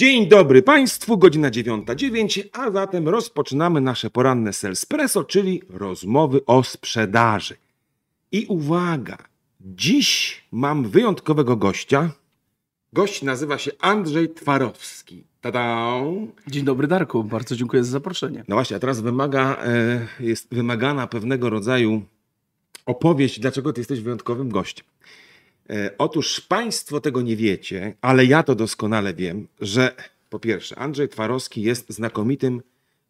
Dzień dobry Państwu, godzina 9.09, a zatem rozpoczynamy nasze poranne Selspresso, czyli rozmowy o sprzedaży. I uwaga, dziś mam wyjątkowego gościa. Gość nazywa się Andrzej Twarowski. Tada! Dzień dobry Darku, bardzo dziękuję za zaproszenie. No właśnie, a teraz wymaga, e, jest wymagana pewnego rodzaju opowieść, dlaczego ty jesteś wyjątkowym gościem. E, Otóż Państwo tego nie wiecie, ale ja to doskonale wiem, że po pierwsze, Andrzej Twarowski jest znakomitym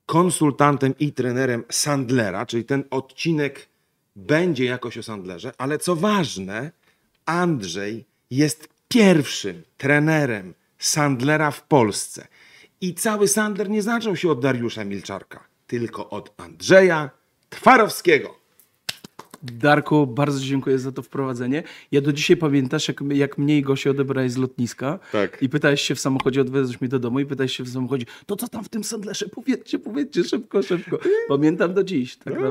konsultantem i trenerem Sandlera, czyli ten odcinek będzie jakoś o Sandlerze, ale co ważne, Andrzej jest pierwszym trenerem Sandlera w Polsce. I cały Sandler nie zaczął się od Dariusza Milczarka, tylko od Andrzeja Twarowskiego. Darku, bardzo dziękuję za to wprowadzenie. Ja do dzisiaj pamiętasz, jak, jak mnie i Gosię odebrałeś z lotniska Tak. i pytałeś się w samochodzie, odwiezłeś mnie do domu i pytałeś się w samochodzie, to co tam w tym Sandlerze? Powiedzcie, powiedzcie, szybko, szybko. Pamiętam do dziś. Tak No.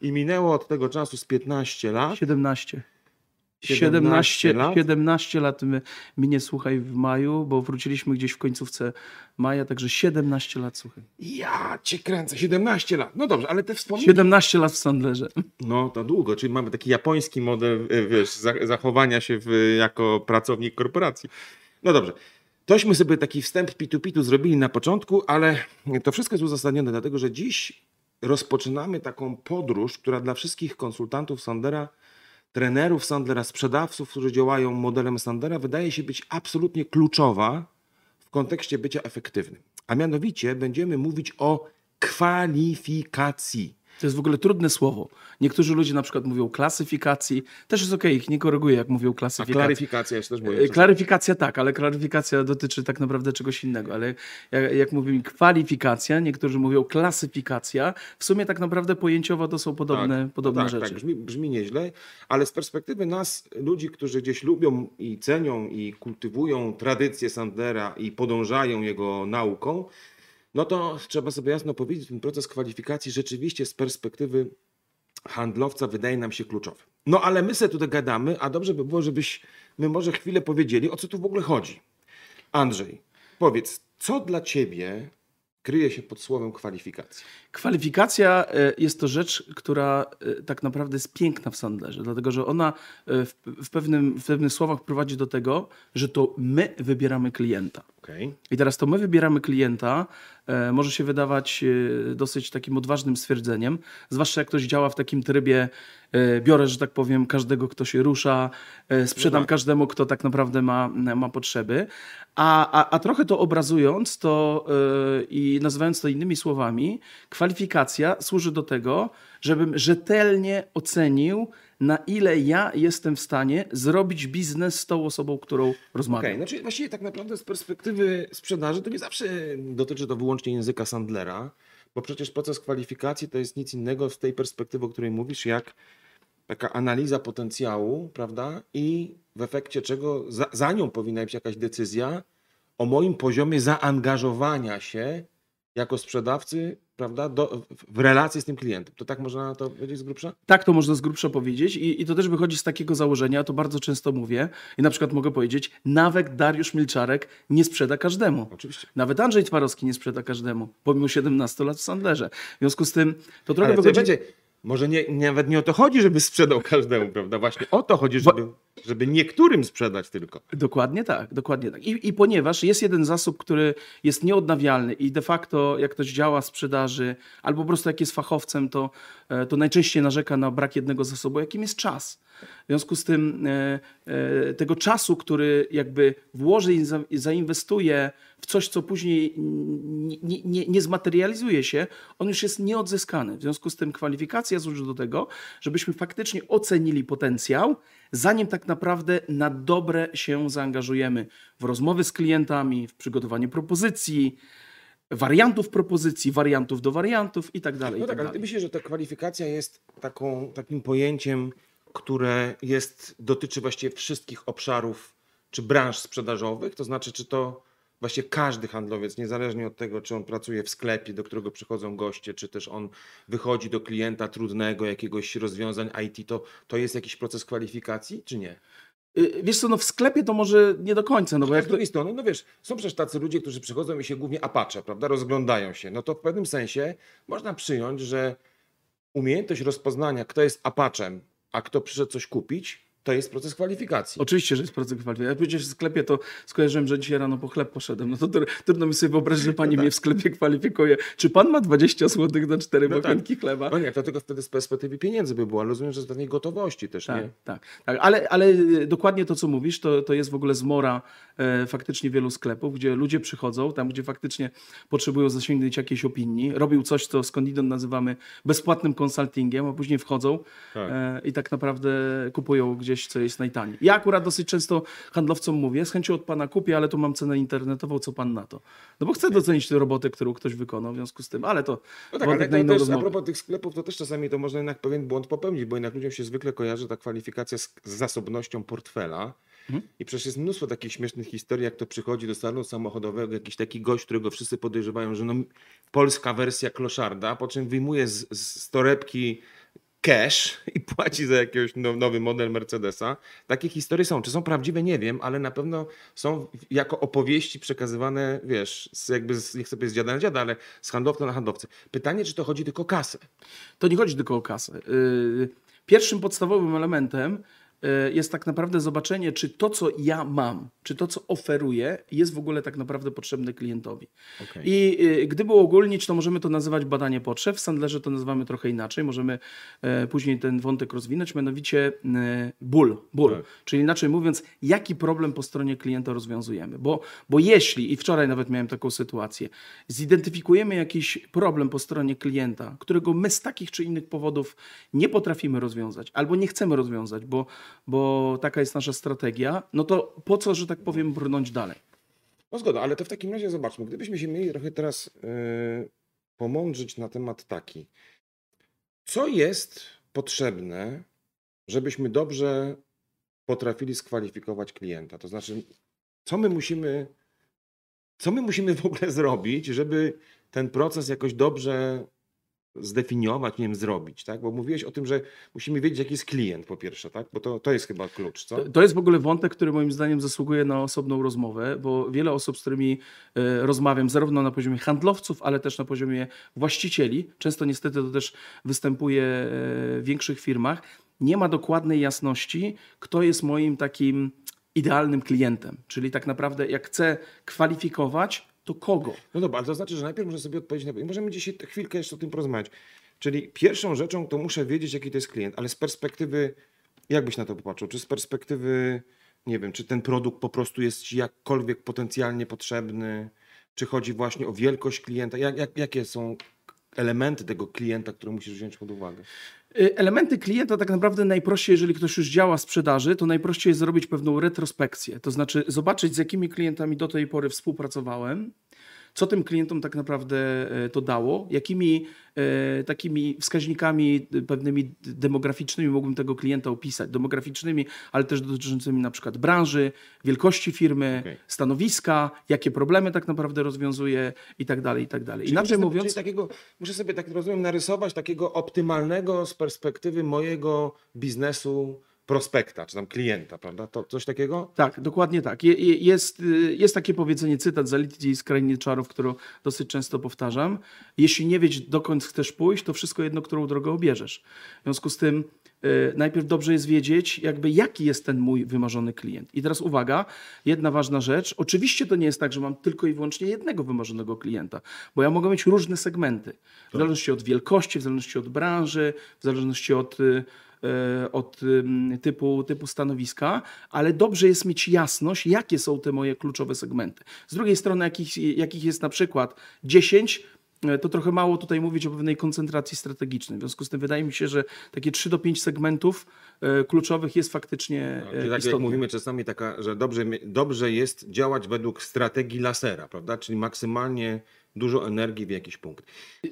I minęło od tego czasu z 15 lat. 17. 17 17, lat? 17 lat my, mnie słuchaj w maju, bo wróciliśmy gdzieś w końcówce maja, także 17 lat słuchaj. Ja cię kręcę, 17 lat. No dobrze, ale te wspomnienia. 17 lat w Sandlerze. No to długo, czyli mamy taki japoński model e, wiesz, za- zachowania się w, jako pracownik korporacji. No dobrze. Tośmy sobie taki wstęp pitu-pitu zrobili na początku, ale to wszystko jest uzasadnione, dlatego że dziś rozpoczynamy taką podróż, która dla wszystkich konsultantów Sandera, trenerów Sandera, sprzedawców, którzy działają modelem Sandera, wydaje się być absolutnie kluczowa w kontekście bycia efektywnym. A mianowicie będziemy mówić o kwalifikacji. To jest w ogóle trudne słowo. Niektórzy ludzie na przykład mówią klasyfikacji. Też jest okej, ich nie koryguję, jak mówią A klasyfikacji. klaryfikacja jest też moje. E, Klaryfikacja tak, ale klaryfikacja dotyczy tak naprawdę czegoś innego. Ale jak, jak mówimy kwalifikacja, niektórzy mówią klasyfikacja. W sumie tak naprawdę pojęciowo to są podobne, podobne tak, rzeczy. Tak, brzmi, brzmi nieźle, ale z perspektywy nas, ludzi, którzy gdzieś lubią i cenią i kultywują tradycję Sandlera i podążają jego nauką, no to trzeba sobie jasno powiedzieć, ten proces kwalifikacji rzeczywiście z perspektywy handlowca wydaje nam się kluczowy. No ale my sobie tutaj gadamy, a dobrze by było, żebyś my może chwilę powiedzieli, o co tu w ogóle chodzi. Andrzej, powiedz, co dla ciebie kryje się pod słowem kwalifikacja? Kwalifikacja e, jest to rzecz, która e, tak naprawdę jest piękna w Sandlerze, dlatego że ona e, w, pewnym, w pewnych słowach prowadzi do tego, że to my wybieramy klienta. Okej. I teraz to my wybieramy klienta, e, może się wydawać e, dosyć takim odważnym stwierdzeniem, zwłaszcza jak ktoś działa w takim trybie, e, biorę, że tak powiem, każdego, kto się rusza, e, sprzedam tak. każdemu, kto tak naprawdę ma, ma potrzeby. A, a, a trochę to obrazując to e, i nazywając to innymi słowami, kwalifikacja służy do tego, żebym rzetelnie ocenił, na ile ja jestem w stanie zrobić biznes z tą osobą, którą rozmawiam. Okej, znaczy właściwie tak naprawdę z perspektywy sprzedaży to nie zawsze dotyczy to wyłącznie języka Sandlera, bo przecież proces kwalifikacji to jest nic innego z tej perspektywy, o której mówisz, jak taka analiza potencjału, prawda? I w efekcie czego za, za nią powinna być jakaś decyzja o moim poziomie zaangażowania się jako sprzedawcy, prawda, do, w relację z tym klientem. To tak można na to powiedzieć z grubsza? Tak to można z grubsza powiedzieć I, i to też wychodzi z takiego założenia, to bardzo często mówię i na przykład mogę powiedzieć, nawet Dariusz Milczarek nie sprzeda każdemu. Oczywiście. Nawet Andrzej Twarowski nie sprzeda każdemu, pomimo 17 lat w Sandlerze. W związku z tym to trochę Ale wychodzi... będzie, może nie, nawet nie o to chodzi, żeby sprzedał każdemu, prawda? Właśnie o to chodzi, żeby, żeby niektórym sprzedać tylko. Dokładnie tak, dokładnie tak. I, I ponieważ jest jeden zasób, który jest nieodnawialny i de facto jak ktoś działa w sprzedaży albo po prostu jak jest fachowcem, to, e, to najczęściej narzeka na brak jednego zasobu, jakim jest czas. W związku z tym e, e, tego czasu, który jakby włoży i za- i zainwestuje w coś, co później nie, nie, nie, zmaterializuje się, on już jest nieodzyskany. W związku z tym kwalifikacja służy do tego, żebyśmy faktycznie ocenili potencjał, zanim tak naprawdę na dobre się zaangażujemy w rozmowy z klientami, w przygotowanie propozycji, wariantów propozycji, wariantów do wariantów i tak dalej. No tak, tak ale dalej. myślę, że ta kwalifikacja jest taką, takim pojęciem, które jest, dotyczy właściwie wszystkich obszarów czy branż sprzedażowych, to znaczy, czy to Właściwie każdy handlowiec, niezależnie od tego, czy on pracuje w sklepie, do którego przychodzą goście, czy też on wychodzi do klienta trudnego, jakiegoś rozwiązań IT, to, to jest jakiś proces kwalifikacji, czy nie? Y, Wiesz co, no w sklepie to może nie do końca, no bo Jak z to, drugiej strony, no wiesz, są przecież tacy ludzie, którzy przychodzą i się głównie apaczę, prawda, rozglądają się. No to w pewnym sensie można przyjąć, że umiejętność rozpoznania, kto jest apaczem, a kto przyszedł coś kupić, to jest proces kwalifikacji. Oczywiście, że jest proces kwalifikacji. Ja przecież w sklepie to skojarzyłem, że dzisiaj rano po chleb poszedłem. No to tr- trudno mi sobie wyobrazić, że pani mnie w sklepie kwalifikuje. Czy pan ma 20 zł na cztery No tak. chleba? No nie, to tylko wtedy z perspektywy pieniędzy by było, ale rozumiem, że z pewnej gotowości też, Tak, nie? tak, tak. Ale, ale y, dokładnie to, co mówisz, to, to jest w ogóle zmora e, faktycznie wielu sklepów, gdzie ludzie przychodzą, tam gdzie faktycznie potrzebują zasięgnąć jakiejś opinii, robią coś, co skądinąd nazywamy bezpłatnym konsultingiem, a później wchodzą Tak. e, i tak naprawdę kupują gdzieś, co jest najtaniej. Ja akurat dosyć często handlowcom mówię, z chęcią od pana kupię, ale tu mam cenę internetową, co pan na to? No bo chcę docenić tę robotę, którą ktoś wykonał, w związku z tym, ale to No tak, ale na też, a propos tych sklepów, to też czasami to można jednak pewien błąd popełnić, bo jednak ludziom się zwykle kojarzy ta kwalifikacja z, z zasobnością portfela. Mhm. I przecież jest mnóstwo takich śmiesznych historii, jak to przychodzi do salonu samochodowego jakiś taki gość, którego wszyscy podejrzewają, że no, polska wersja kloszarda, po czym wyjmuje z, z torebki cash i płaci za jakiegoś now- nowy model Mercedesa. Takie historie są. Czy są prawdziwe, nie wiem, ale na pewno są jako opowieści przekazywane, wiesz, z jakby, z, nie chcę powiedzieć z dziada na dziada, ale z handlowca na handlowcę. Pytanie, czy to chodzi tylko o kasę? To nie chodzi tylko o kasę. Yy, Pierwszym podstawowym elementem jest tak naprawdę zobaczenie, czy to, co ja mam, czy to, co oferuję, jest w ogóle tak naprawdę potrzebne klientowi. Okej. I yy, gdyby uogólnić, to możemy to nazywać badanie potrzeb. W Sandlerze to nazywamy trochę inaczej. Możemy e, później ten wątek rozwinąć, mianowicie ból. ból. Tak. Czyli inaczej mówiąc, jaki problem po stronie klienta rozwiązujemy. Bo, bo jeśli, i wczoraj nawet miałem taką sytuację, zidentyfikujemy jakiś problem po stronie klienta, którego my z takich czy innych powodów nie potrafimy rozwiązać, albo nie chcemy rozwiązać, bo, bo taka jest nasza strategia, no to po co, że tak powiem, brnąć dalej? No zgoda, ale to w takim razie zobaczmy, gdybyśmy się mieli trochę teraz yy, pomądrzyć na temat taki. Co jest potrzebne, żebyśmy dobrze potrafili skwalifikować klienta? To znaczy, co my musimy, co my musimy w ogóle zrobić, żeby ten proces jakoś dobrze zdefiniować, nie wiem, zrobić, tak? Bo mówiłeś o tym, że musimy wiedzieć, jaki jest klient po pierwsze, tak? Bo to, to jest chyba klucz, co? To- jest w ogóle wątek, który moim zdaniem zasługuje na osobną rozmowę, bo wiele osób, z którymi e, rozmawiam, zarówno na poziomie handlowców, ale też na poziomie właścicieli, często niestety to też występuje e, w większych firmach, nie ma dokładnej jasności, kto jest moim takim idealnym klientem. Czyli tak naprawdę, jak chcę kwalifikować, to kogo? No dobra, ale to znaczy, że najpierw muszę sobie odpowiedzieć na Możemy dzisiaj chwilkę jeszcze o tym porozmawiać. Czyli pierwszą rzeczą to muszę wiedzieć, jaki to jest klient, ale z perspektywy, jak byś na to popatrzył? Czy z perspektywy, nie wiem, czy ten produkt po prostu jest ci jakkolwiek potencjalnie potrzebny? Czy chodzi właśnie o wielkość klienta? Jak, jak, jakie są elementy tego klienta, które musisz wziąć pod uwagę? Y, Elementy klienta tak naprawdę najprościej, jeżeli ktoś już działa w sprzedaży, to najprościej jest zrobić pewną retrospekcję. To znaczy zobaczyć, z jakimi klientami do tej pory współpracowałem, co tym klientom tak naprawdę e, to dało, jakimi e, takimi wskaźnikami e, pewnymi demograficznymi mógłbym tego klienta opisać. Demograficznymi, ale też dotyczącymi na przykład branży, wielkości firmy, Okej. stanowiska, jakie problemy tak naprawdę rozwiązuje i tak dalej, i tak dalej. Czyli Inaczej muszę sobie- mówiąc... Czyli takiego, muszę sobie, tak rozumiem, narysować takiego optymalnego z perspektywy mojego biznesu prospekta, czy tam klienta, prawda? To coś takiego? Tak, dokładnie tak. Je, je, jest, y, jest takie powiedzenie, cytat z Elitki z Krainy Czarów, którą dosyć często powtarzam. Jeśli nie wiesz, dokąd chcesz pójść, to wszystko jedno, którą drogę obierzesz. W związku z tym y, najpierw dobrze jest wiedzieć, jakby jaki jest ten mój wymarzony klient. I teraz uwaga, jedna ważna rzecz. Oczywiście to nie jest tak, że mam tylko i wyłącznie jednego wymarzonego klienta, bo ja mogę mieć różne segmenty. W zależności od wielkości, w zależności od branży, w zależności od... y, od ym, typu, typu stanowiska, ale dobrze jest mieć jasność, jakie są te moje kluczowe segmenty. Z drugiej strony, jakich, jakich jest na przykład 10, e, to trochę mało tutaj mówić o pewnej koncentracji strategicznej. W związku z tym wydaje mi się, że takie 3 do 5 segmentów e, kluczowych jest faktycznie e, Czyli tak jak istotne. mówimy czasami taka, że dobrze, dobrze jest działać według strategii lasera, prawda? Czyli maksymalnie dużo energii w jakiś punkt.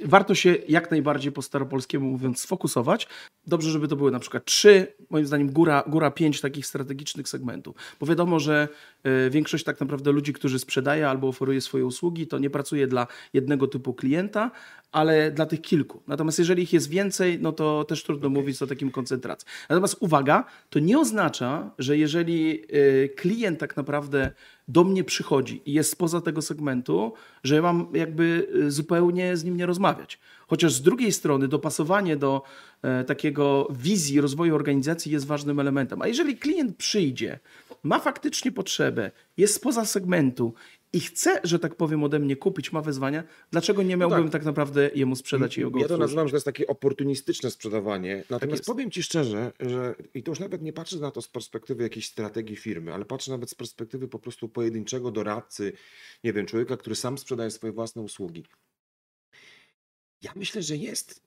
Warto się jak najbardziej po staropolskiemu mówiąc sfokusować. Dobrze, żeby to były na przykład trzy, moim zdaniem góra, góra pięć takich strategicznych segmentów. Bo wiadomo, że e, większość tak naprawdę ludzi, którzy sprzedaje albo oferuje swoje usługi, to nie pracuje dla jednego typu klienta, ale dla tych kilku. Natomiast jeżeli ich jest więcej, no to też trudno mówić o takim koncentracji. Natomiast uwaga, to nie oznacza, że jeżeli y, klient tak naprawdę do mnie przychodzi i jest spoza tego segmentu, że ja mam jakby y, zupełnie z nim nie rozmawiać. Chociaż z drugiej strony dopasowanie do e, takiego wizji rozwoju organizacji jest ważnym elementem. A jeżeli klient przyjdzie, ma faktycznie potrzebę, jest spoza segmentu i chce, że tak powiem, ode mnie kupić, ma wezwania, dlaczego nie miałbym tak. naprawdę jemu sprzedać i jego Ja to nazywam, że to jest takie oportunistyczne sprzedawanie. Natomiast jest. powiem Ci szczerze, że i to już nawet nie patrzę na to z perspektywy jakiejś strategii firmy, ale patrzę nawet z perspektywy po prostu pojedynczego doradcy, nie wiem, człowieka, który sam sprzedaje swoje własne usługi. Ja myślę, że jest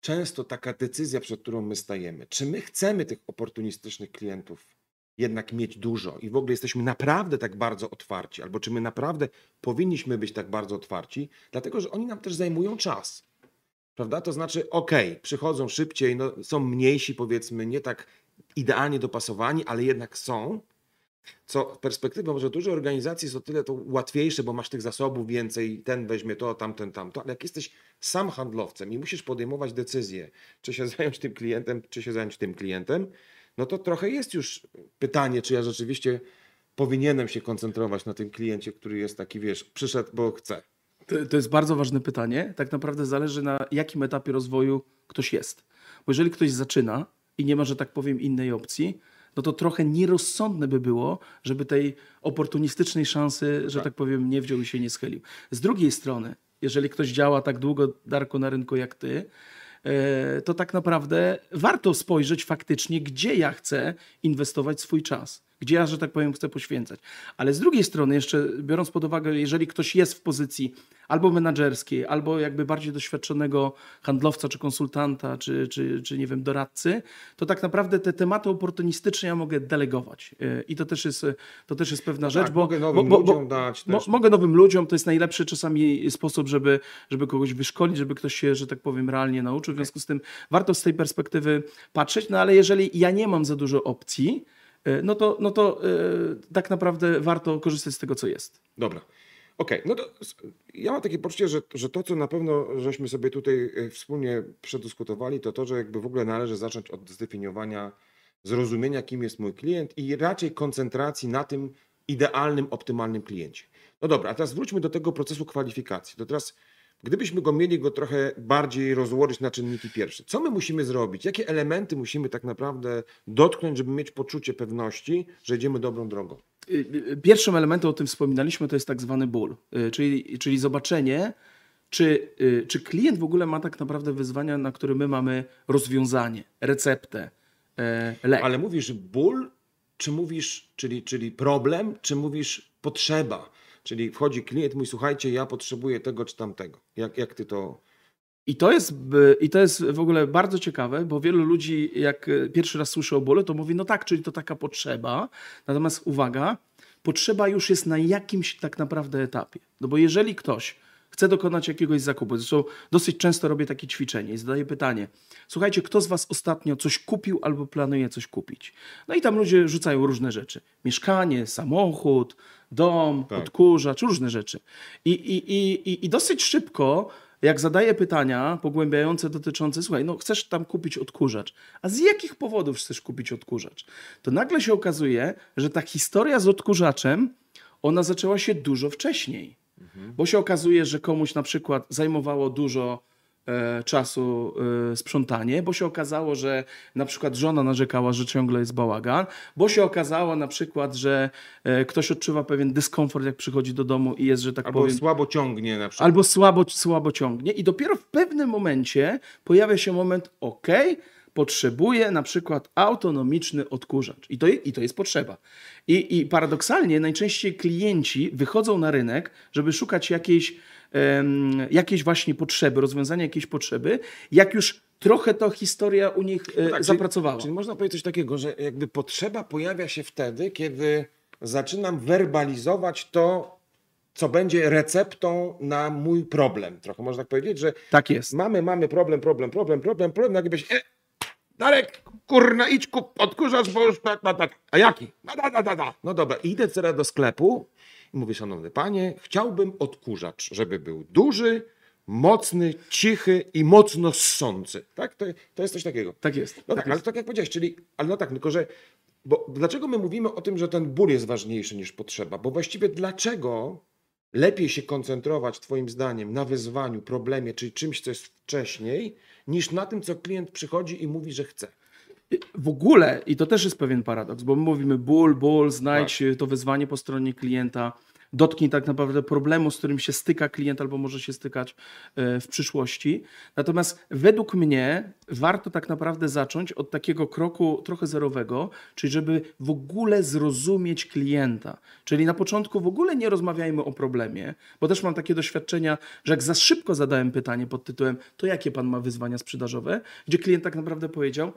często taka decyzja, przed którą my stajemy. Czy my chcemy tych oportunistycznych klientów jednak mieć dużo i w ogóle jesteśmy naprawdę tak bardzo otwarci, albo czy my naprawdę powinniśmy być tak bardzo otwarci, dlatego że oni nam też zajmują czas. Prawda? To znaczy, okej, przychodzą szybciej, no, są mniejsi, powiedzmy, nie tak idealnie dopasowani, ale jednak są. Co perspektywą, może duże organizacje są tyle to łatwiejsze, bo masz tych zasobów więcej, ten weźmie to, tamten, tamto, ale jak jesteś sam handlowcem i musisz podejmować decyzję, czy się zająć tym klientem, czy się zająć tym klientem, no to trochę jest już pytanie, czy ja rzeczywiście powinienem się koncentrować na tym kliencie, który jest taki, wiesz, przyszedł, bo chce. To, to jest bardzo ważne pytanie. Tak naprawdę zależy na jakim etapie rozwoju ktoś jest. Bo jeżeli ktoś zaczyna i nie ma, że tak powiem, innej opcji, no to trochę nierozsądne by było, żeby tej oportunistycznej szansy, że tak, powiem, nie wziął i się nie schylił. Z drugiej strony, jeżeli ktoś działa tak długo, Darko, na rynku jak ty, to tak naprawdę warto spojrzeć faktycznie, gdzie ja chcę inwestować swój czas, gdzie ja, że tak powiem, chcę poświęcać. Ale z drugiej strony, jeszcze biorąc pod uwagę, jeżeli ktoś jest w pozycji albo menadżerskiej, albo jakby bardziej doświadczonego handlowca, czy konsultanta, czy, czy, czy nie wiem, doradcy, to tak naprawdę te tematy oportunistyczne ja mogę delegować. I to też jest, to też jest pewna rzecz, tak, bo, mogę nowym bo, bo, ludziom dać Mo, mogę nowym ludziom, to jest najlepszy czasami sposób, żeby, żeby kogoś wyszkolić, żeby ktoś się, że tak powiem, realnie nauczył. W związku z tym warto z tej perspektywy patrzeć, no ale jeżeli ja nie mam za dużo opcji, no to, no to e, tak naprawdę warto korzystać z tego, co jest. Dobra. Okej, no to ja mam takie poczucie, że, że to, co na pewno żeśmy sobie tutaj e, wspólnie przedyskutowali, to to, że jakby w ogóle należy zacząć od zdefiniowania, zrozumienia, kim jest mój klient i raczej koncentracji na tym idealnym, optymalnym kliencie. No dobra, a teraz wróćmy do tego procesu kwalifikacji. To teraz, gdybyśmy go mieli go trochę bardziej rozłożyć na czynniki pierwsze, co my musimy zrobić? Jakie elementy musimy tak naprawdę dotknąć, żeby mieć poczucie pewności, że idziemy dobrą drogą? Y, y, Pierwszym elementem, o tym wspominaliśmy, to jest tak zwany ból, y, czyli, czyli zobaczenie, czy, czy klient w ogóle ma tak naprawdę wyzwania, na które my mamy rozwiązanie, receptę, e, lek. Ale mówisz ból, czy mówisz, czyli, czyli problem, czy mówisz potrzeba? Czyli wchodzi klient, mówi, słuchajcie, ja potrzebuję tego czy tamtego. Jak, jak ty to... I to, jest, I to jest w ogóle bardzo ciekawe, bo wielu ludzi, jak e, pierwszy raz słyszy o bólu, to mówi, no tak, czyli to taka potrzeba. Natomiast uwaga, potrzeba już jest na jakimś tak naprawdę etapie. No bo jeżeli ktoś chce dokonać jakiegoś zakupu, zresztą dosyć często robię takie ćwiczenie i zadaję pytanie, słuchajcie, kto z was ostatnio coś kupił albo planuje coś kupić? No i tam ludzie rzucają różne rzeczy. Mieszkanie, samochód, dom, Tak. odkurzacz, różne rzeczy. I, i, i, i, I dosyć szybko, jak zadaję pytania pogłębiające dotyczące, słuchaj, no chcesz tam kupić odkurzacz, a z jakich powodów chcesz kupić odkurzacz? To nagle się okazuje, że ta historia z odkurzaczem, ona zaczęła się dużo wcześniej. Bo się okazuje, że komuś na przykład zajmowało dużo e, czasu e, sprzątanie, bo się okazało, że na przykład żona narzekała, że ciągle jest bałagan, bo się okazało na przykład, że e, ktoś odczuwa pewien dyskomfort, jak przychodzi do domu i jest, że tak Albo powiem, słabo ciągnie na przykład. albo słabo, słabo ciągnie i dopiero w pewnym momencie pojawia się moment, ok, potrzebuję na przykład autonomiczny odkurzacz i to, i to jest potrzeba. I, I paradoksalnie najczęściej klienci wychodzą na rynek, żeby szukać jakiejś, em, jakiejś właśnie potrzeby, rozwiązania jakiejś potrzeby, jak już trochę to historia u nich e, Tak, czyli- zapracowała. Czyli można powiedzieć coś takiego, że jakby potrzeba pojawia się wtedy, kiedy zaczynam werbalizować to, co będzie receptą na mój problem. Trochę można tak powiedzieć, że tak jest. mamy, mamy problem, problem, problem, problem, problem, nagle e, Darek, kurna, idź kup odkurzacz, bo już tak, tak, tak. A jaki? No, da, da, da, da. no dobra, idę teraz do sklepu i mówię, szanowny panie, chciałbym odkurzacz, żeby był duży, mocny, cichy i mocno ssący. Tak? To, to jest coś takiego. Tak jest. No tak tak, jest. ale tak jak powiedziałeś, czyli, ale no tak, tylko że, bo dlaczego my mówimy o tym, że ten ból jest ważniejszy niż potrzeba? Bo właściwie dlaczego lepiej się koncentrować, twoim zdaniem, na wyzwaniu, problemie, czyli czymś, co jest wcześniej, niż na tym, co klient przychodzi i mówi, że chce? W ogóle, i to też jest pewien paradoks, bo my mówimy ból, ból, znajdź to wyzwanie po stronie klienta, dotknij tak naprawdę problemu, z którym się styka klient albo może się stykać e, w przyszłości. Natomiast według mnie warto tak naprawdę zacząć od takiego kroku trochę zerowego, czyli żeby w ogóle zrozumieć klienta. Czyli na początku w ogóle nie rozmawiajmy o problemie, bo też mam takie doświadczenia, że jak za szybko zadałem pytanie pod tytułem to jakie pan ma wyzwania sprzedażowe, gdzie klient tak naprawdę powiedział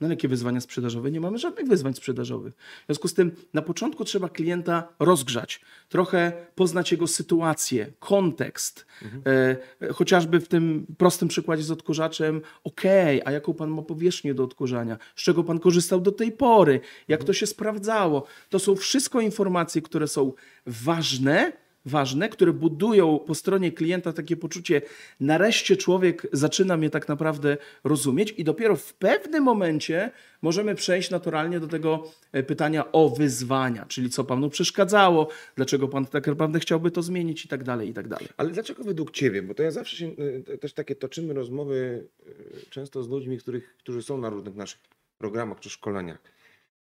no jakie wyzwania sprzedażowe? Nie mamy żadnych wyzwań sprzedażowych. W związku z tym na początku trzeba klienta rozgrzać, trochę poznać jego sytuację, kontekst. E, chociażby w tym prostym przykładzie z odkurzaczem, okej, a jaką pan ma powierzchnię do odkurzania? Z czego pan korzystał do tej pory? Jak to się sprawdzało? To są wszystko informacje, które są ważne, ważne, które budują po stronie klienta takie poczucie, nareszcie człowiek zaczyna mnie tak naprawdę rozumieć i dopiero w pewnym momencie możemy przejść naturalnie do tego e, pytania o wyzwania, czyli co panu przeszkadzało, dlaczego pan tak naprawdę chciałby to zmienić i tak dalej, i tak dalej. Ale dlaczego według Ciebie? Bo to ja zawsze się, y, też takie toczymy rozmowy y, często z ludźmi, których, którzy są na różnych naszych programach czy szkoleniach.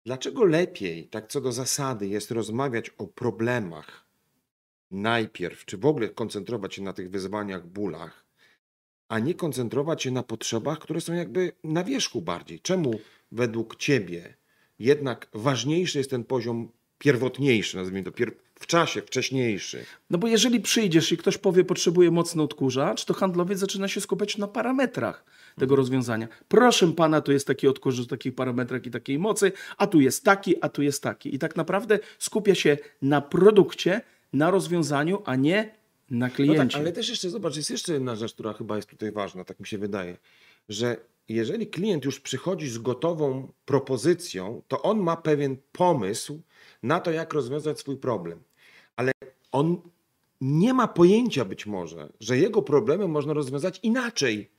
Dlaczego lepiej, tak co do zasady, jest rozmawiać o problemach najpierw, czy w ogóle koncentrować się na tych wyzwaniach, bólach, a nie koncentrować się na potrzebach, które są jakby na wierzchu bardziej? Czemu według Ciebie jednak ważniejszy jest ten poziom pierwotniejszy, nazwijmy to, w czasie, wcześniejszy? No bo jeżeli przyjdziesz i ktoś powie, potrzebuje mocny odkurzacz, to handlowiec zaczyna się skupiać na parametrach tego rozwiązania. Proszę pana, tu jest taki odkurzacz o takich parametrach i takiej mocy, a tu jest taki, a tu jest taki. I tak naprawdę skupia się na produkcie, na rozwiązaniu, a nie na No kliencie. tak, ale też jeszcze zobacz, jest jeszcze jedna rzecz, która chyba jest tutaj ważna, tak mi się wydaje, że jeżeli klient już przychodzi z gotową propozycją, to on ma pewien pomysł na to, jak rozwiązać swój problem. Ale on nie ma pojęcia być może, że jego problemy można rozwiązać inaczej,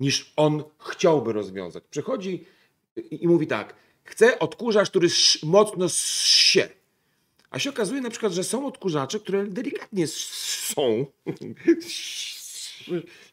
niż on chciałby rozwiązać. Przychodzi i mówi tak, chcę odkurzacz, który mocno się. A się okazuje na przykład, że są odkurzacze, które delikatnie są,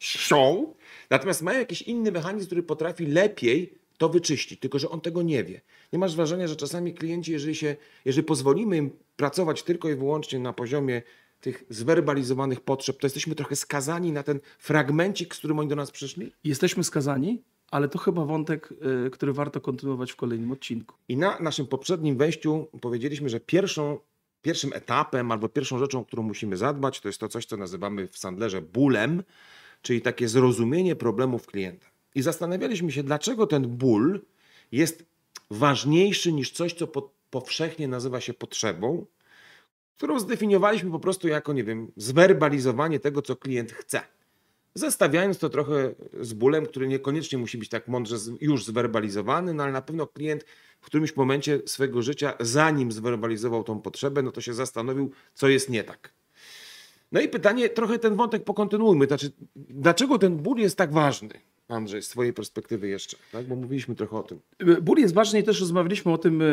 są, natomiast mają jakiś inny mechanizm, który potrafi lepiej to wyczyścić, tylko że on tego nie wie. Nie masz wrażenia, że czasami klienci, jeżeli, się, jeżeli pozwolimy im pracować tylko i wyłącznie na poziomie tych zwerbalizowanych potrzeb, to jesteśmy trochę skazani na ten fragmencik, z którym oni do nas przyszli? Jesteśmy skazani, ale to chyba wątek, y, który warto kontynuować w kolejnym odcinku. I na naszym poprzednim wejściu powiedzieliśmy, że pierwszą, pierwszym etapem albo pierwszą rzeczą, którą musimy zadbać, to jest to coś, co nazywamy w Sandlerze bólem, czyli takie zrozumienie problemów klienta. I zastanawialiśmy się, dlaczego ten ból jest ważniejszy niż coś, co po, powszechnie nazywa się potrzebą, którą zdefiniowaliśmy po prostu jako, nie wiem, zwerbalizowanie tego, co klient chce. Zestawiając to trochę z bólem, który niekoniecznie musi być tak mądrze już zwerbalizowany, no ale na pewno klient w którymś momencie swojego życia, zanim zwerbalizował tą potrzebę, no to się zastanowił, co jest nie tak. No i pytanie, trochę ten wątek pokontynuujmy. Znaczy, dlaczego ten ból jest tak ważny, Andrzej, z twojej perspektywy jeszcze? Tak? Bo mówiliśmy trochę o tym. Ból jest ważny i też rozmawialiśmy o tym e,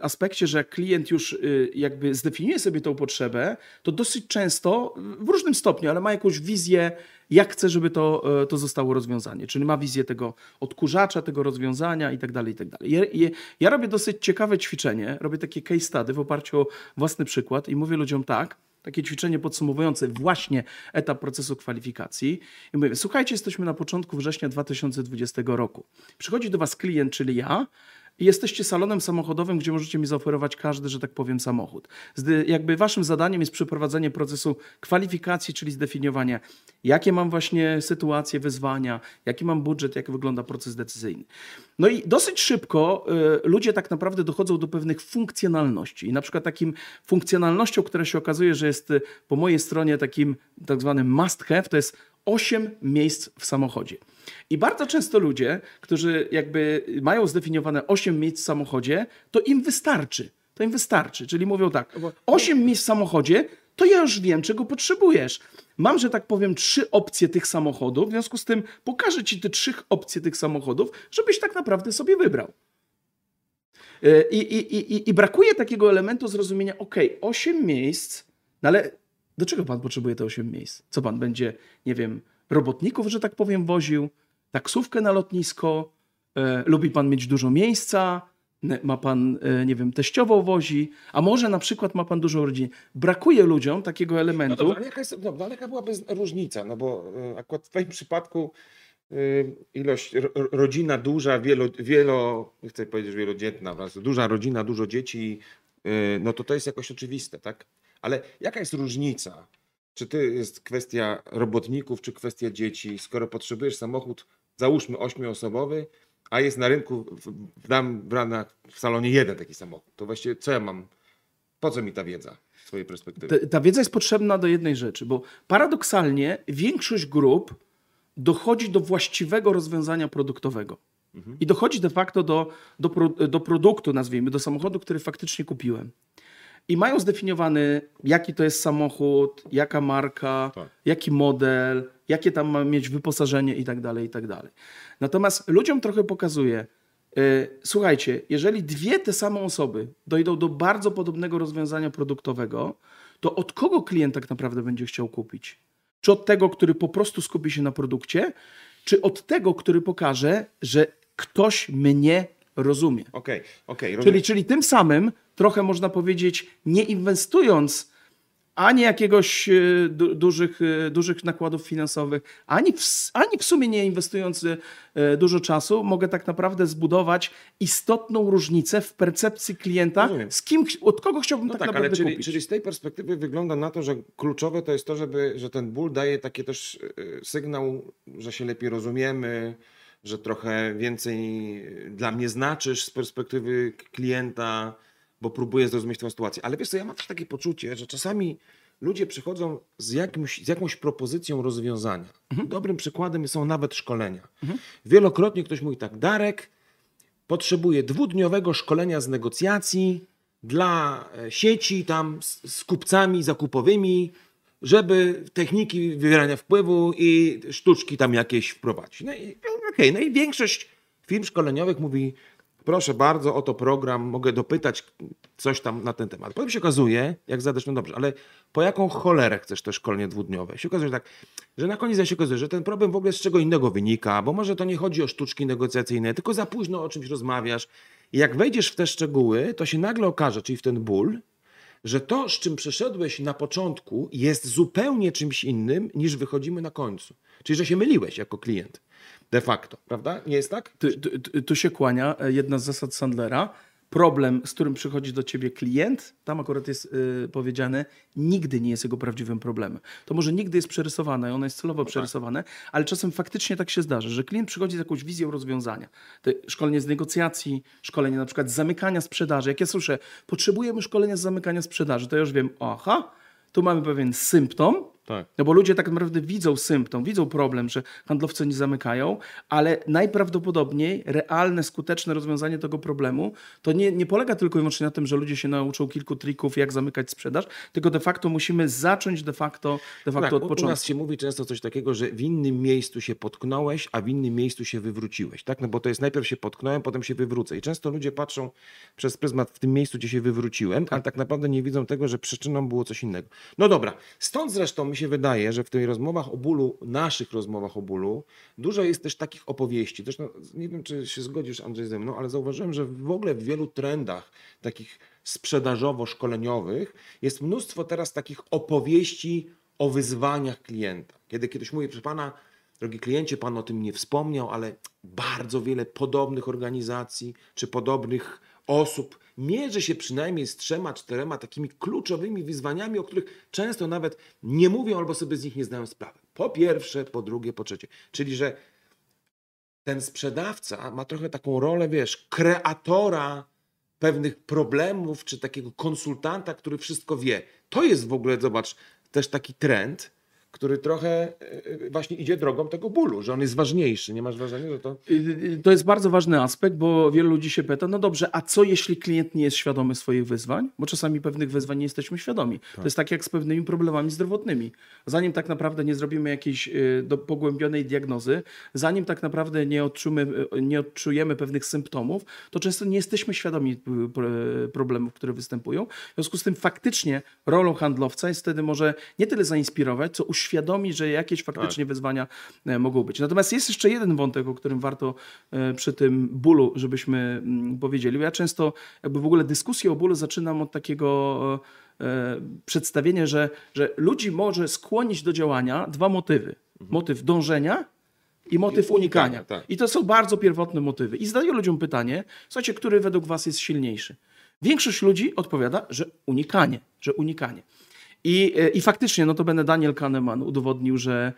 aspekcie, że jak klient już e, jakby zdefiniuje sobie tą potrzebę, to dosyć często, w różnym stopniu, ale ma jakąś wizję, jak chce, żeby to, e, to zostało rozwiązanie. Czyli ma wizję tego odkurzacza, tego rozwiązania i tak dalej, i tak dalej. Ja, robię dosyć ciekawe ćwiczenie, robię takie case study w oparciu o własny przykład i mówię ludziom tak, takie ćwiczenie podsumowujące właśnie etap procesu kwalifikacji. I mówię, słuchajcie, jesteśmy na początku września 2020 roku. Przychodzi do Was klient, czyli ja, i jesteście salonem samochodowym, gdzie możecie mi zaoferować każdy, że tak powiem, samochód. Zde, jakby Waszym zadaniem jest przeprowadzenie procesu kwalifikacji, czyli zdefiniowanie, jakie mam właśnie sytuacje, wyzwania, jaki mam budżet, jak wygląda proces decyzyjny. No i dosyć szybko y, ludzie tak naprawdę dochodzą do pewnych funkcjonalności. I na przykład takim funkcjonalnością, która się okazuje, że jest y, po mojej stronie takim tak zwanym must have, to jest 8 miejsc w samochodzie. I bardzo często ludzie, którzy jakby mają zdefiniowane 8 miejsc w samochodzie, to im wystarczy. to im wystarczy. Czyli mówią tak, 8 miejsc w samochodzie, to ja już wiem, czego potrzebujesz. Mam, że tak powiem, trzy opcje tych samochodów, w związku z tym pokażę ci te trzy opcje tych samochodów, żebyś tak naprawdę sobie wybrał. E, I, i, i, I brakuje takiego elementu zrozumienia, ok, 8 miejsc, no ale do czego pan potrzebuje te 8 miejsc? Co pan będzie, nie wiem, robotników, że tak powiem, woził, taksówkę na lotnisko, e, lubi pan mieć dużo miejsca, ma pan, e, nie wiem, teściową wozi, a może na przykład ma pan dużą rodzinę. Brakuje ludziom takiego No elementu. dobrze, ale jaka, jest, dobra, ale jaka byłaby różnica? No bo y, akurat w twoim przypadku y, ilość, ro, ro- rodzina duża, wielo, wielo, nie chcę powiedzieć wielodzietna, duża rodzina, dużo dzieci, y, no to to jest jakoś oczywiste, tak? Ale jaka jest różnica? Czy to jest kwestia robotników, czy kwestia dzieci? Skoro potrzebujesz samochód, załóżmy ośmioosobowy, a jest na rynku dam- w, ranach w salonie jeden taki samochód, to właściwie co ja mam? Po co mi ta wiedza swojej perspektywy? Ta, ta wiedza jest potrzebna do jednej rzeczy, bo paradoksalnie większość grup dochodzi do właściwego rozwiązania produktowego. I dochodzi de facto do, do, pro, do produktu, nazwijmy, do samochodu, który faktycznie kupiłem. I mają zdefiniowany, jaki to jest samochód, jaka marka, Tak. jaki model, jakie tam ma mieć wyposażenie i tak dalej, i tak dalej. Natomiast ludziom trochę pokazuje, y, słuchajcie, jeżeli dwie te same osoby dojdą do bardzo podobnego rozwiązania produktowego, to od kogo klient tak naprawdę będzie chciał kupić? Czy od tego, który po prostu skupi się na produkcie, czy od tego, który pokaże, że ktoś mnie rozumie? Okej, okej, rozumiem. Czyli, czyli tym samym trochę można powiedzieć, nie inwestując ani jakiegoś e, du, dużych, e, dużych nakładów finansowych, ani w, ani w sumie nie inwestując e, dużo czasu, mogę tak naprawdę zbudować istotną różnicę w percepcji klienta, z kim, od kogo chciałbym No tak, tak, ale naprawdę czyli, kupić. czyli z tej perspektywy wygląda na to, że kluczowe to jest to, żeby, że ten ból daje taki też sygnał, że się lepiej rozumiemy, że trochę więcej dla mnie znaczysz z perspektywy klienta, bo próbuję zrozumieć tę sytuację. Ale wiesz co, ja mam też takie poczucie, że czasami ludzie przychodzą z, jakimś, z jakąś propozycją rozwiązania. Dobrym przykładem są nawet szkolenia. Wielokrotnie ktoś mówi tak, Darek, potrzebuje dwudniowego szkolenia z negocjacji dla e, sieci tam z, z kupcami zakupowymi, żeby techniki wywierania wpływu i sztuczki tam jakieś wprowadzić. No i okej, no i większość firm szkoleniowych mówi, proszę bardzo, oto program, mogę dopytać coś tam na ten temat. Potem się okazuje, jak zadasz, no dobrze, ale po jaką cholerę chcesz to szkolenie dwudniowe? Się okazuje, że tak, że na koniec się okazuje, że ten problem w ogóle z czego innego wynika, bo może to nie chodzi o sztuczki negocjacyjne, tylko za późno o czymś rozmawiasz. I jak wejdziesz w te szczegóły, to się nagle okaże, czyli w ten ból, że to, z czym przeszedłeś na początku, jest zupełnie czymś innym, niż wychodzimy na końcu. Czyli, że się myliłeś jako klient. De facto, prawda? Nie jest tak? Tu, tu, tu- się kłania e, jedna z zasad Sandlera. Problem, z którym przychodzi do ciebie klient, tam akurat jest y, powiedziane, nigdy nie jest jego prawdziwym problemem. To może nigdy jest przerysowane, ono jest celowo przerysowane, ale czasem faktycznie tak się zdarza, że klient przychodzi z jakąś wizją rozwiązania. Te szkolenie z negocjacji, szkolenie na przykład z zamykania sprzedaży. Jak ja słyszę, potrzebujemy szkolenia z zamykania sprzedaży, to ja już wiem, aha, tu mamy pewien symptom, Tak. no bo ludzie tak naprawdę widzą symptom, widzą problem, że handlowcy nie zamykają, ale najprawdopodobniej realne, skuteczne rozwiązanie tego problemu to nie, nie polega tylko i wyłącznie na tym, że ludzie się nauczą kilku trików, jak zamykać sprzedaż, tylko de facto musimy zacząć de facto, de facto Tak, od u- u początku. nas się mówi często coś takiego, że w innym miejscu się potknąłeś, a w innym miejscu się wywróciłeś. Tak? No bo to jest najpierw się potknąłem, potem się wywrócę. I często ludzie patrzą przez pryzmat w tym miejscu, gdzie się wywróciłem, ale tak naprawdę nie widzą tego, że przyczyną było coś innego. No dobra, stąd zresztą mi się wydaje, że w tych rozmowach o bólu, naszych rozmowach o bólu, dużo jest też takich opowieści. Zresztą nie wiem, czy się zgodzisz, Andrzej, ze mną, ale zauważyłem, że w ogóle w wielu trendach takich sprzedażowo-szkoleniowych jest mnóstwo teraz takich opowieści o wyzwaniach klienta. Kiedy kiedyś mówię, proszę pana, drogi kliencie, pan o tym nie wspomniał, ale bardzo wiele podobnych organizacji czy podobnych osób mierzy się przynajmniej z trzema, czterema takimi kluczowymi wyzwaniami, o których często nawet nie mówią albo sobie z nich nie zdają sprawy. Po pierwsze, po drugie, po trzecie. Czyli, że ten sprzedawca ma trochę taką rolę, wiesz, kreatora pewnych problemów, czy takiego konsultanta, który wszystko wie. To jest w ogóle, zobacz, też taki trend, który trochę e, właśnie idzie drogą tego bólu, że on jest ważniejszy. Nie masz wrażenia, że to... To jest bardzo ważny aspekt, bo wielu ludzi się pyta, no dobrze, a co jeśli klient nie jest świadomy swoich wyzwań? Bo czasami pewnych wyzwań nie jesteśmy świadomi. To jest tak jak z pewnymi problemami zdrowotnymi. Zanim tak naprawdę nie zrobimy jakiejś y, do, pogłębionej diagnozy, zanim tak naprawdę nie odczujemy, nie odczujemy pewnych symptomów, to często nie jesteśmy świadomi pro- problemów, które występują. W związku z tym faktycznie rolą handlowca jest wtedy może nie tyle zainspirować, co uświadomić, że jakieś faktycznie wyzwania e, mogą być. Natomiast jest jeszcze jeden wątek, o którym warto e, przy tym bólu, żebyśmy mm, powiedzieli. Ja często jakby w ogóle dyskusję o bólu zaczynam od takiego e, przedstawienia, że, że ludzi może skłonić do działania dwa motywy. Motyw dążenia i motyw I unikania, unikania. tak. I to są bardzo pierwotne motywy. I zadaję ludziom pytanie, słuchajcie, który według was jest silniejszy? Większość ludzi odpowiada, że unikanie, że unikanie. I, e, I faktycznie, no to będę Daniel Kahneman udowodnił, że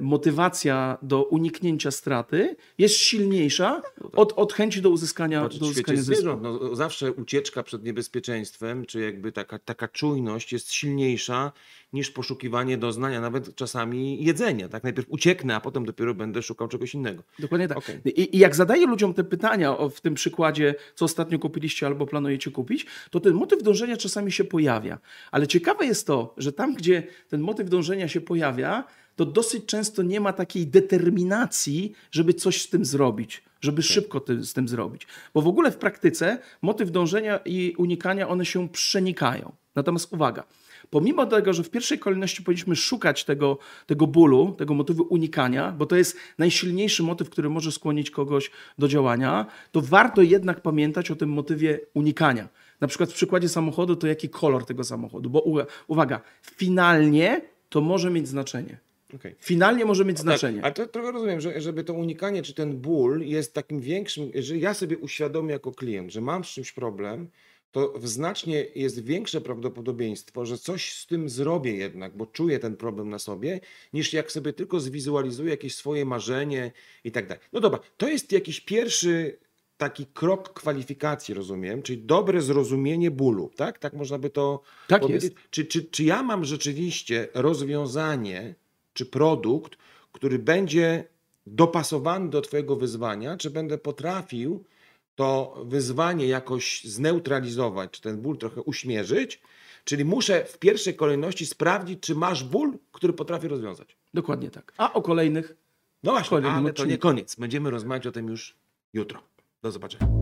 motywacja do uniknięcia straty jest silniejsza od, od chęci do uzyskania, Znaczy, do uzyskania zysku. no, zawsze ucieczka przed niebezpieczeństwem, czy jakby taka, taka czujność jest silniejsza niż poszukiwanie doznania, nawet czasami jedzenia. Tak? Najpierw ucieknę, a potem dopiero będę szukał czegoś innego. Dokładnie tak. Okej. I, I jak zadaję ludziom te pytania o, w tym przykładzie, co ostatnio kupiliście albo planujecie kupić, to ten motyw dążenia czasami się pojawia. Ale ciekawe jest to, że tam, gdzie ten motyw dążenia się pojawia, to dosyć często nie ma takiej determinacji, żeby coś z tym zrobić, żeby szybko ty, z tym zrobić. Bo w ogóle w praktyce motyw dążenia i unikania, one się przenikają. Natomiast uwaga, pomimo tego, że w pierwszej kolejności powinniśmy szukać tego, tego bólu, tego motywu unikania, bo to jest najsilniejszy motyw, który może skłonić kogoś do działania, to warto jednak pamiętać o tym motywie unikania. Na przykład w przykładzie samochodu to jaki kolor tego samochodu, bo uwa- uwaga, finalnie to może mieć znaczenie. Okej. Finalnie może mieć znaczenie. Tak, ale to trochę rozumiem, że żeby to unikanie, czy ten ból jest takim większym, że ja sobie uświadomię jako klient, że mam z czymś problem, to w znacznie jest większe prawdopodobieństwo, że coś z tym zrobię jednak, bo czuję ten problem na sobie, niż jak sobie tylko zwizualizuję jakieś swoje marzenie i tak dalej. No dobra, to jest jakiś pierwszy taki krok kwalifikacji, rozumiem, czyli dobre zrozumienie bólu, tak? Tak można by to Tak powiedzieć. Czy, czy, czy ja mam rzeczywiście rozwiązanie, czy produkt, który będzie dopasowany do Twojego wyzwania, czy będę potrafił to wyzwanie jakoś zneutralizować, czy ten ból trochę uśmierzyć? Czyli muszę w pierwszej kolejności sprawdzić, czy masz ból, który potrafię rozwiązać. Dokładnie tak. A o kolejnych No właśnie, ale to nie koniec. Będziemy rozmawiać o tym już jutro. Do zobaczenia.